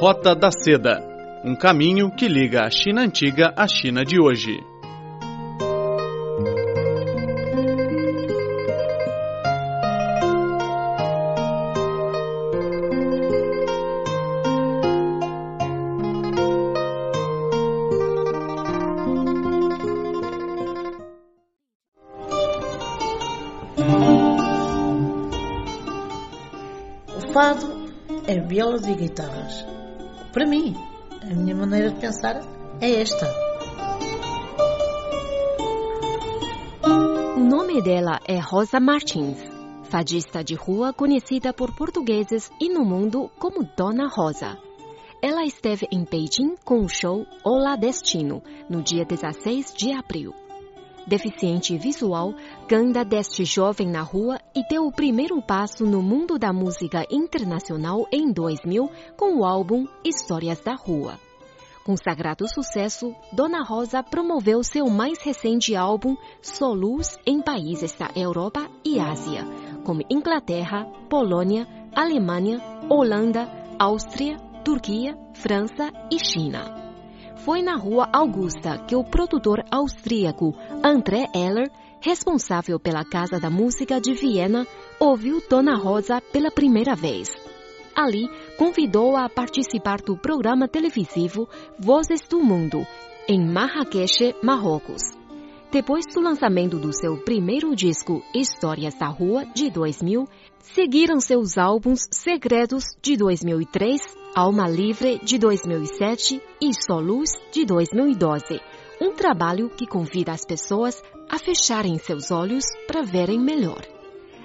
Rota da Seda um caminho que liga a China antiga à China de hoje. O fado é violas e guitarras. Para mim, a minha maneira de pensar é esta. O nome dela é Rosa Martins, fadista de rua conhecida por portugueses e no mundo como Dona Rosa. Ela esteve em Beijing com o show Olá Destino, no dia 16 de abril. Deficiente visual, canta deste jovem na rua e deu o primeiro passo no mundo da música internacional em 2000 com o álbum Histórias da Rua. Com sagrado sucesso, Dona Rosa promoveu seu mais recente álbum Soluz em países da Europa e Ásia, como Inglaterra, Polônia, Alemanha, Holanda, Áustria, Turquia, França e China. Foi na Rua Augusta que o produtor austríaco André Eller, responsável pela Casa da Música de Viena, ouviu Dona Rosa pela primeira vez. Ali, convidou-a a participar do programa televisivo Vozes do Mundo, em Marrakech, Marrocos. Depois do lançamento do seu primeiro disco Histórias da Rua, de 2000, seguiram seus álbuns Segredos, de 2003, Alma Livre, de 2007 e Soluz, de 2012. Um trabalho que convida as pessoas a fecharem seus olhos para verem melhor.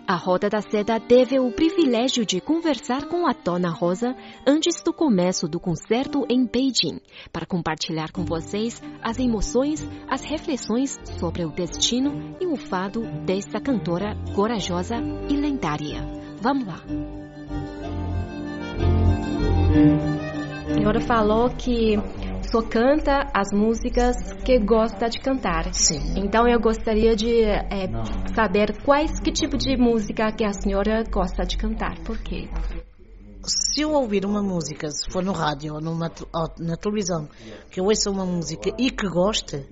A Roda da Seda teve o privilégio de conversar com a Dona Rosa antes do começo do concerto em Beijing, para compartilhar com vocês as emoções, as reflexões sobre o destino e o fado desta cantora corajosa e lendária. Vamos lá! A senhora falou que só canta as músicas que gosta de cantar. Sim. Então eu gostaria de é, saber quais que tipo de música que a senhora gosta de cantar. Por quê? Se eu ouvir uma música, se for no rádio ou, numa, ou na televisão, que eu ouça uma música e que goste,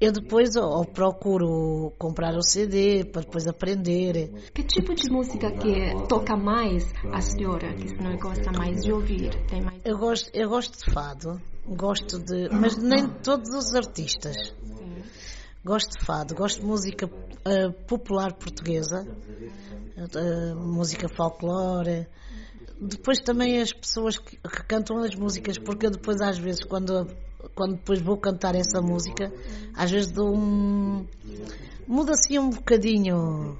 eu depois ou procuro comprar o CD para depois aprender. Que tipo de música que toca mais a senhora, que a senhora gosta mais de ouvir? Tem mais... Eu gosto, eu gosto de fado, gosto de, mas nem de todos os artistas. Gosto de fado, gosto de música uh, popular portuguesa, uh, música folclore. Depois também as pessoas que, que, cantam as músicas, porque eu depois às vezes quando quando depois vou cantar essa música, às vezes dou um muda assim um bocadinho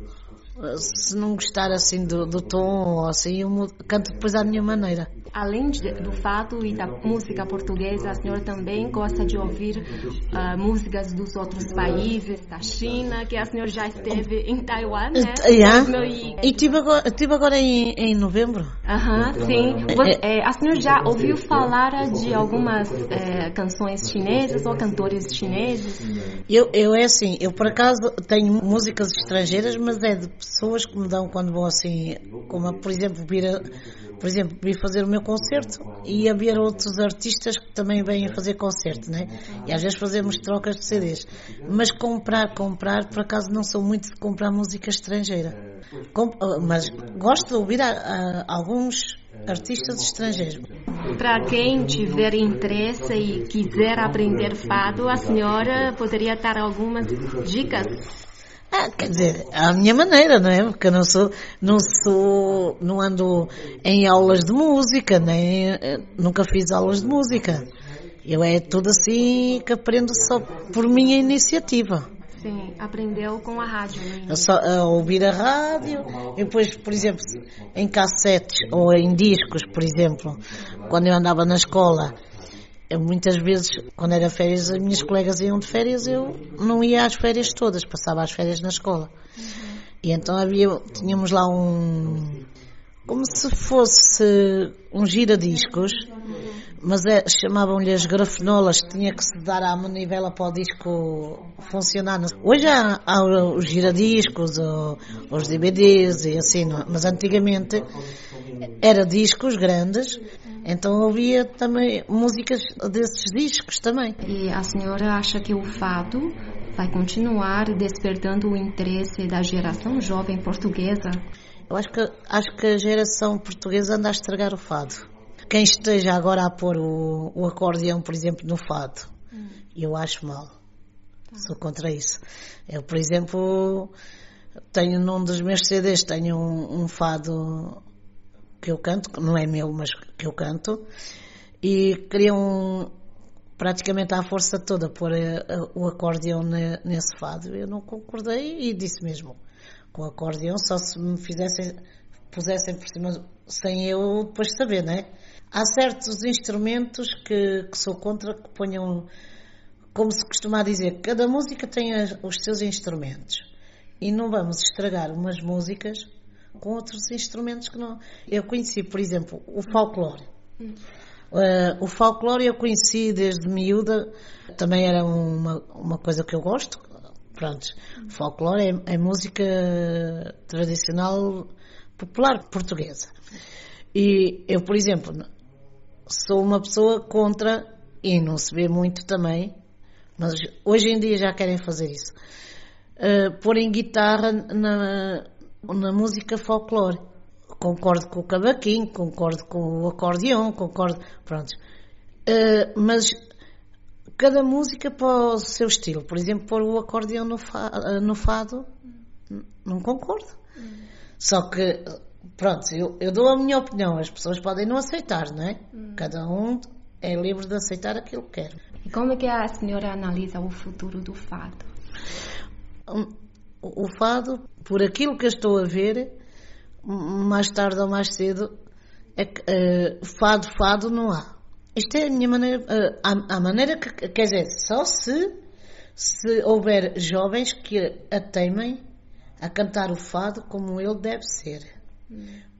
se não gostar assim do, do tom ou assim, eu mudo, canto depois à minha maneira. Além de, do fado e da música portuguesa, a senhora também gosta de ouvir uh, músicas dos outros países, da China, que a senhora já esteve em Taiwan, né? Yeah. E estive agora, tive agora em, em novembro. Aham, uh -huh, sim. Você, é, a senhora já ouviu falar de algumas é, canções chinesas ou cantores chineses? Eu, eu é assim, eu por acaso tenho músicas estrangeiras, mas é de pessoas que me dão quando vou assim, como por exemplo vir a, por exemplo, vir fazer o meu concerto e haver outros artistas que também vêm fazer concerto, né? E às vezes fazemos trocas de CDs. Mas comprar, comprar, por acaso não sou muito de comprar música estrangeira. Com, mas gosto de ouvir a, a, alguns artistas estrangeiros. Para quem tiver interesse e quiser aprender fado, a senhora poderia dar algumas dicas ah, quer dizer, à minha maneira, não é? Porque eu não sou, não sou, não ando em aulas de música, nem, nunca fiz aulas de música. Eu é tudo assim que aprendo só por minha iniciativa. Sim, aprendeu com a rádio. Eu só a ouvir a rádio, e depois, por exemplo, em cassetes ou em discos, por exemplo, quando eu andava na escola, eu, muitas vezes, quando era férias, as minhas colegas iam de férias, eu não ia às férias todas, passava as férias na escola. E então havia, tínhamos lá um, como se fosse um giradiscos, mas é, chamavam-lhe as grafenolas, tinha que se dar à manivela para o disco funcionar. Hoje há, há os giradiscos, os DVDs e assim? É? mas antigamente era discos grandes, então ouvia também músicas desses discos também. E a senhora acha que o fado vai continuar despertando o interesse da geração jovem portuguesa? Eu acho que, acho que a geração portuguesa anda a estragar o fado. Quem esteja agora a pôr o, o acordeão, por exemplo, no fado, hum. eu acho mal. Sou contra isso. Eu, por exemplo, tenho num dos meus CDs, tenho um, um fado que eu canto, que não é meu, mas que eu canto, e queriam praticamente à força toda pôr eh, o acordeão nesse fado. Eu não concordei e disse mesmo, com o acordeão só se me fizessem, pusessem por cima sem eu depois saber, não é? Há certos instrumentos que, que sou contra que ponham, como se costuma dizer, cada música tem os seus instrumentos. E não vamos estragar umas músicas com outros instrumentos que não. Eu conheci, por exemplo, o folclore. Uh, o folclore eu conheci desde miúda, também era uma, uma coisa que eu gosto. Pronto, folclore é, é música tradicional popular portuguesa. E eu, por exemplo, sou uma pessoa contra, e não se vê muito também, mas hoje em dia já querem fazer isso, uh, porem guitarra na, na música folclore. Concordo com o cavaquinho, concordo com o acordeão, concordo. Pronto. Uh, mas cada música para o seu estilo. Por exemplo, pôr o acordeão no, fa no fado, não concordo. Só que, pronto, eu, eu, dou a minha opinião, as pessoas podem não aceitar, não é? Cada um é livre de aceitar aquilo que quer. E como é que a senhora analisa o futuro do fado? O fado, por aquilo que eu estou a ver, mais tarde ou mais cedo, é que, uh, fado, fado não há. Isto é a minha maneira, uh, a, a, maneira que, quer dizer, só se, se houver jovens que a temem a cantar o fado como ele deve ser.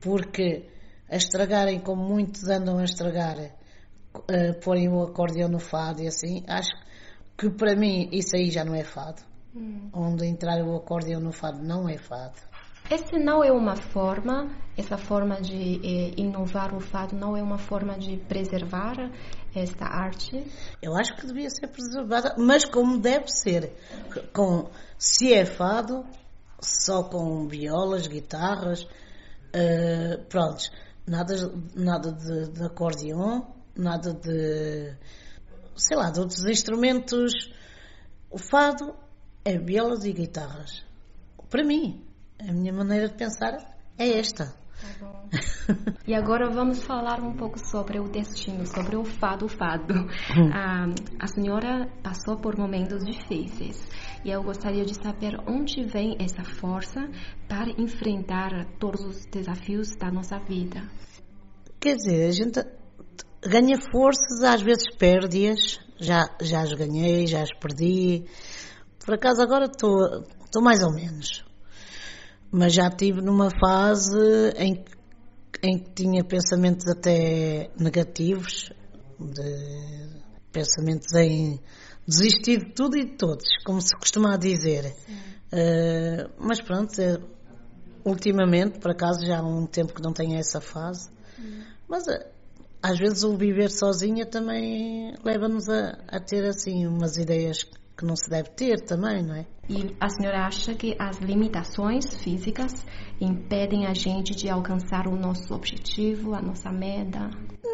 Porque a estragarem como muitos andam a estragar, uh, porem o acordeão no fado e assim, acho que para mim isso aí já não é fado. Hum. Onde entrar o acordeão no fado não é fado. Essa não é uma forma, essa forma de eh, inovar o fado não é uma forma de preservar esta arte? Eu acho que devia ser preservada, mas como deve ser. Com, se é fado, só com violas, guitarras, uh, pronto, nada, nada de, de acordeão, nada de, sei lá, de outros instrumentos. O fado é violas e guitarras. Para mim, a minha maneira de pensar é esta. Tá e agora vamos falar um pouco sobre o destino, sobre o fado fado. Hum. A, a senhora passou por momentos difíceis e eu gostaria de saber onde vem essa força para enfrentar todos os desafios da nossa vida. Quer dizer, a gente ganha forças, às vezes perde-as, já, já as ganhei, já as perdi, por acaso agora estou mais ou menos. Mas já estive numa fase em, em que tinha pensamentos até negativos, de, pensamentos em desistir de tudo e de todos, como se costuma dizer. Uh, mas pronto, é, ultimamente, por acaso, já há um tempo que não tenho essa fase. Mas uh, às vezes o viver sozinha também leva-nos a, a, ter assim umas ideias que não se deve ter também, não é? E a senhora acha que as limitações físicas impedem a gente de alcançar o nosso objetivo, a nossa meta?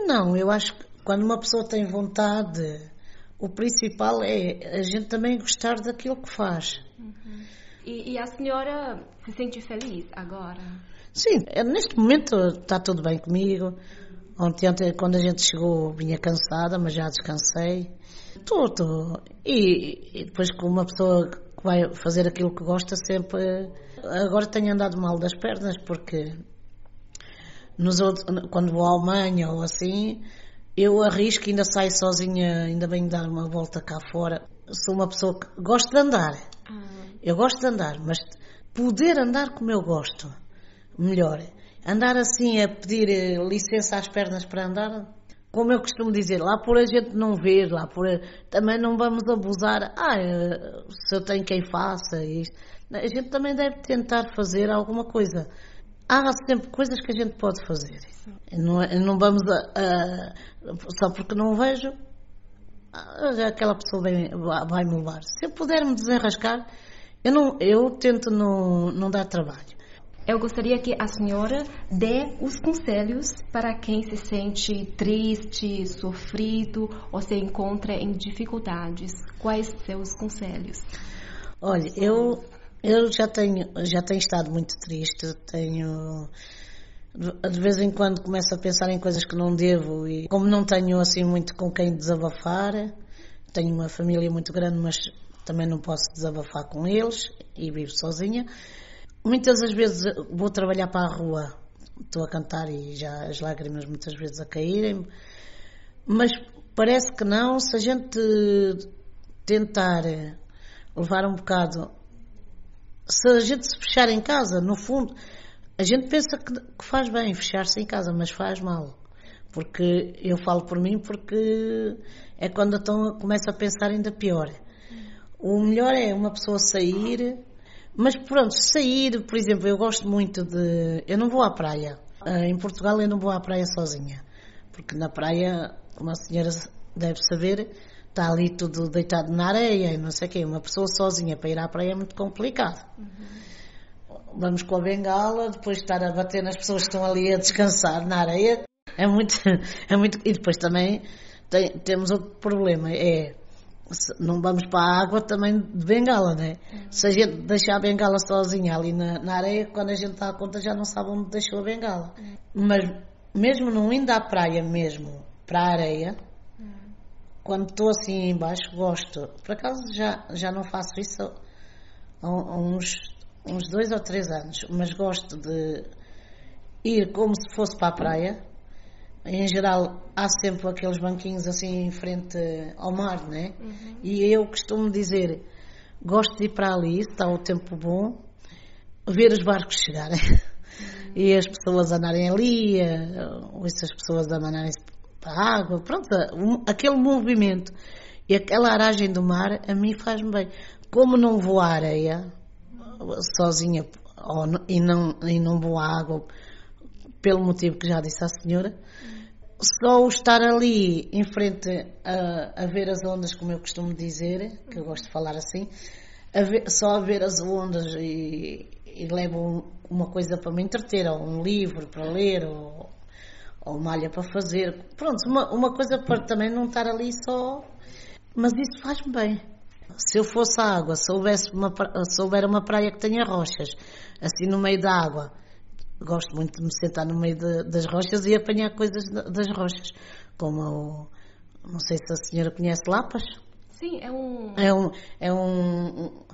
Não, eu acho que quando uma pessoa tem vontade, o principal é a gente também gostar daquilo que faz. Uhum. E, e, a senhora se sente feliz agora? Sim, é, neste momento está tudo bem comigo. Ontem, ontem, quando a gente chegou, vinha cansada, mas já descansei. Tudo. E, e depois com uma pessoa que vai fazer aquilo que gosta sempre. Agora tenho andado mal das pernas porque nos outros, quando vou à Alemanha ou assim, eu arrisco, ainda saio sozinha, ainda bem dar uma volta cá fora. Sou uma pessoa que gosto de andar. Ah. Eu gosto de andar, mas poder andar como eu gosto, melhor. Andar assim a pedir licença às pernas para andar, como eu costumo dizer, lá por a gente não ver, lá por a, também não vamos abusar. Ah, se eu tenho quem faça isto. A gente também deve tentar fazer alguma coisa. Há sempre coisas que a gente pode fazer. Não, é, não vamos a, a, só porque não vejo, ah, aquela pessoa vai, vai me levar. Se eu puder me desenrascar, eu, não, eu tento não, não dar trabalho. Eu gostaria que a senhora dê os conselhos para quem se sente triste, sofrido ou se encontra em dificuldades. Quais os conselhos? Olha, eu, eu já, tenho, já tenho estado muito triste, tenho de vez em quando começo a pensar em coisas que não devo e como não tenho assim muito com quem desabafar, tenho uma família muito grande, mas também não posso desabafar com eles e vivo sozinha. Muitas das vezes vou trabalhar para a rua, estou a cantar e já as lágrimas muitas vezes a caírem, mas parece que não, se a gente tentar levar um bocado, se a gente se fechar em casa, no fundo, a gente pensa que, que faz bem fechar-se em casa, mas faz mal. Porque eu falo por mim, porque é quando então começa a pensar ainda pior. O melhor é uma pessoa sair mas pronto, sair, por exemplo, eu gosto muito de. Eu não vou à praia. Ah, em Portugal eu não vou à praia sozinha. Porque na praia, como a senhora deve saber, está ali tudo deitado na areia e não sei o quê. Uma pessoa sozinha para ir à praia é muito complicado. Uhum. Vamos com a bengala, depois estar a bater nas pessoas que estão ali a descansar na areia. É muito. É muito e depois também tem, temos outro problema. É não vamos para a água também de bengala, né? Se a gente deixar a bengala sozinha ali na, na areia, quando a gente dá conta já não sabe onde deixou a bengala. Mas mesmo não indo à praia mesmo, para a areia, quando estou assim embaixo, gosto. Por acaso já, já não faço isso há uns, uns dois ou três anos, mas gosto de ir como se fosse para a praia em geral há sempre aqueles banquinhos assim em frente ao mar, né? Uhum. E eu costumo dizer, gosto de ir para ali, está o tempo bom, ver os barcos chegarem uhum. e as pessoas andarem ali, ou essas pessoas a mandarem para a água, pronto, aquele movimento e aquela aragem do mar a mim faz-me bem. Como não vou à areia sozinha ou, e, não, e não vou à água pelo motivo que já disse à senhora, só o estar ali em frente a, a, ver as ondas, como eu costumo dizer, que eu gosto de falar assim, a ver, só a ver as ondas e, e levo uma coisa para me entreter, ou um livro para ler, ou, ou malha para fazer. Pronto, uma, uma coisa para também não estar ali só. Mas isso faz-me bem. Se eu fosse à água, se houvesse uma, se houver uma praia que tenha rochas, assim no meio da água, gosto muito de me sentar no meio de, das rochas e apanhar coisas das rochas, como o, não sei se a senhora conhece lapas. Sim, é um é um é um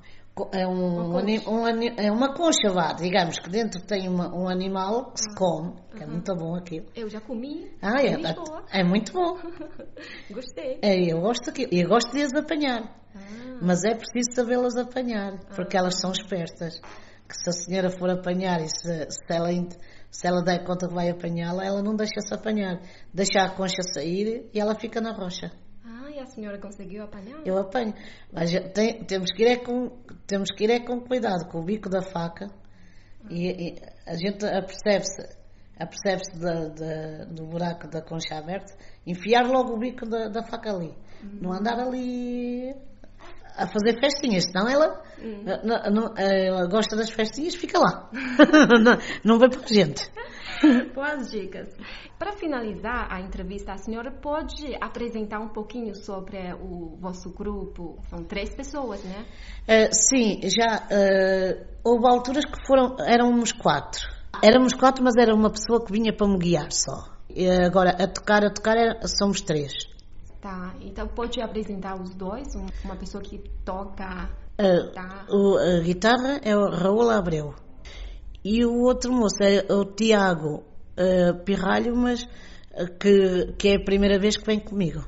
é um, uma concha. Um, é uma concha, vá, digamos que dentro tem uma, um animal que se come, que é muito bom aquilo. Eu já comi. Ah, é, é, é muito bom. Gostei. É, eu gosto daquilo. E eu gosto de as apanhar. Ah. Mas é preciso sabê-las apanhar, porque ah. elas são espertas que se a senhora for apanhar e se, se, ela, se ela der conta que vai apanhá-la, ela não deixa-se apanhar. Deixa a concha sair e ela fica na rocha. Ah, e a senhora conseguiu apanhar? Eu apanho. Mas tem, temos, que ir é com, temos que ir é com cuidado, com o bico da faca. E, e a gente apercebe-se apercebe-se do buraco da concha aberta, enfiar logo o bico da, da faca ali. Uhum. Não andar ali a fazer festinhas, senão ela, hum. não, não, ela gosta das festinhas, fica lá. não, não vai para a gente. Boas dicas. Para finalizar a entrevista, a senhora pode apresentar um pouquinho sobre o vosso grupo? São três pessoas, né? Uh, sim, já uh, houve alturas que foram, éramos quatro. Éramos quatro, mas era uma pessoa que vinha para me guiar só. E agora, a tocar, a tocar, somos três. Tá, então pode apresentar os dois? Uma pessoa que toca uh, tá. o, a guitarra é o Raul Abreu. E o outro moço é o Tiago uh, Pirralho, mas uh, que, que é a primeira vez que vem comigo.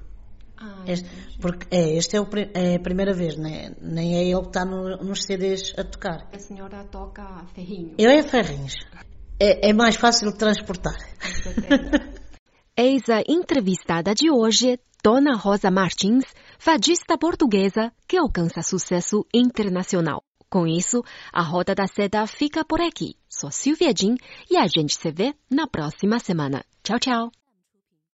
Ah, este, porque é, este é, o, é, a primeira vez, né? nem é ele que está no, nos CDs a tocar. A senhora toca ferrinho? Eu é ferrinhos. É, é mais fácil de transportar. Eis a entrevistada de hoje, Dona Rosa Martins, fadista portuguesa que alcança sucesso internacional. Com isso, a Roda da Seda fica por aqui. Sou Silvia Jin e a gente se vê na próxima semana. Tchau, tchau!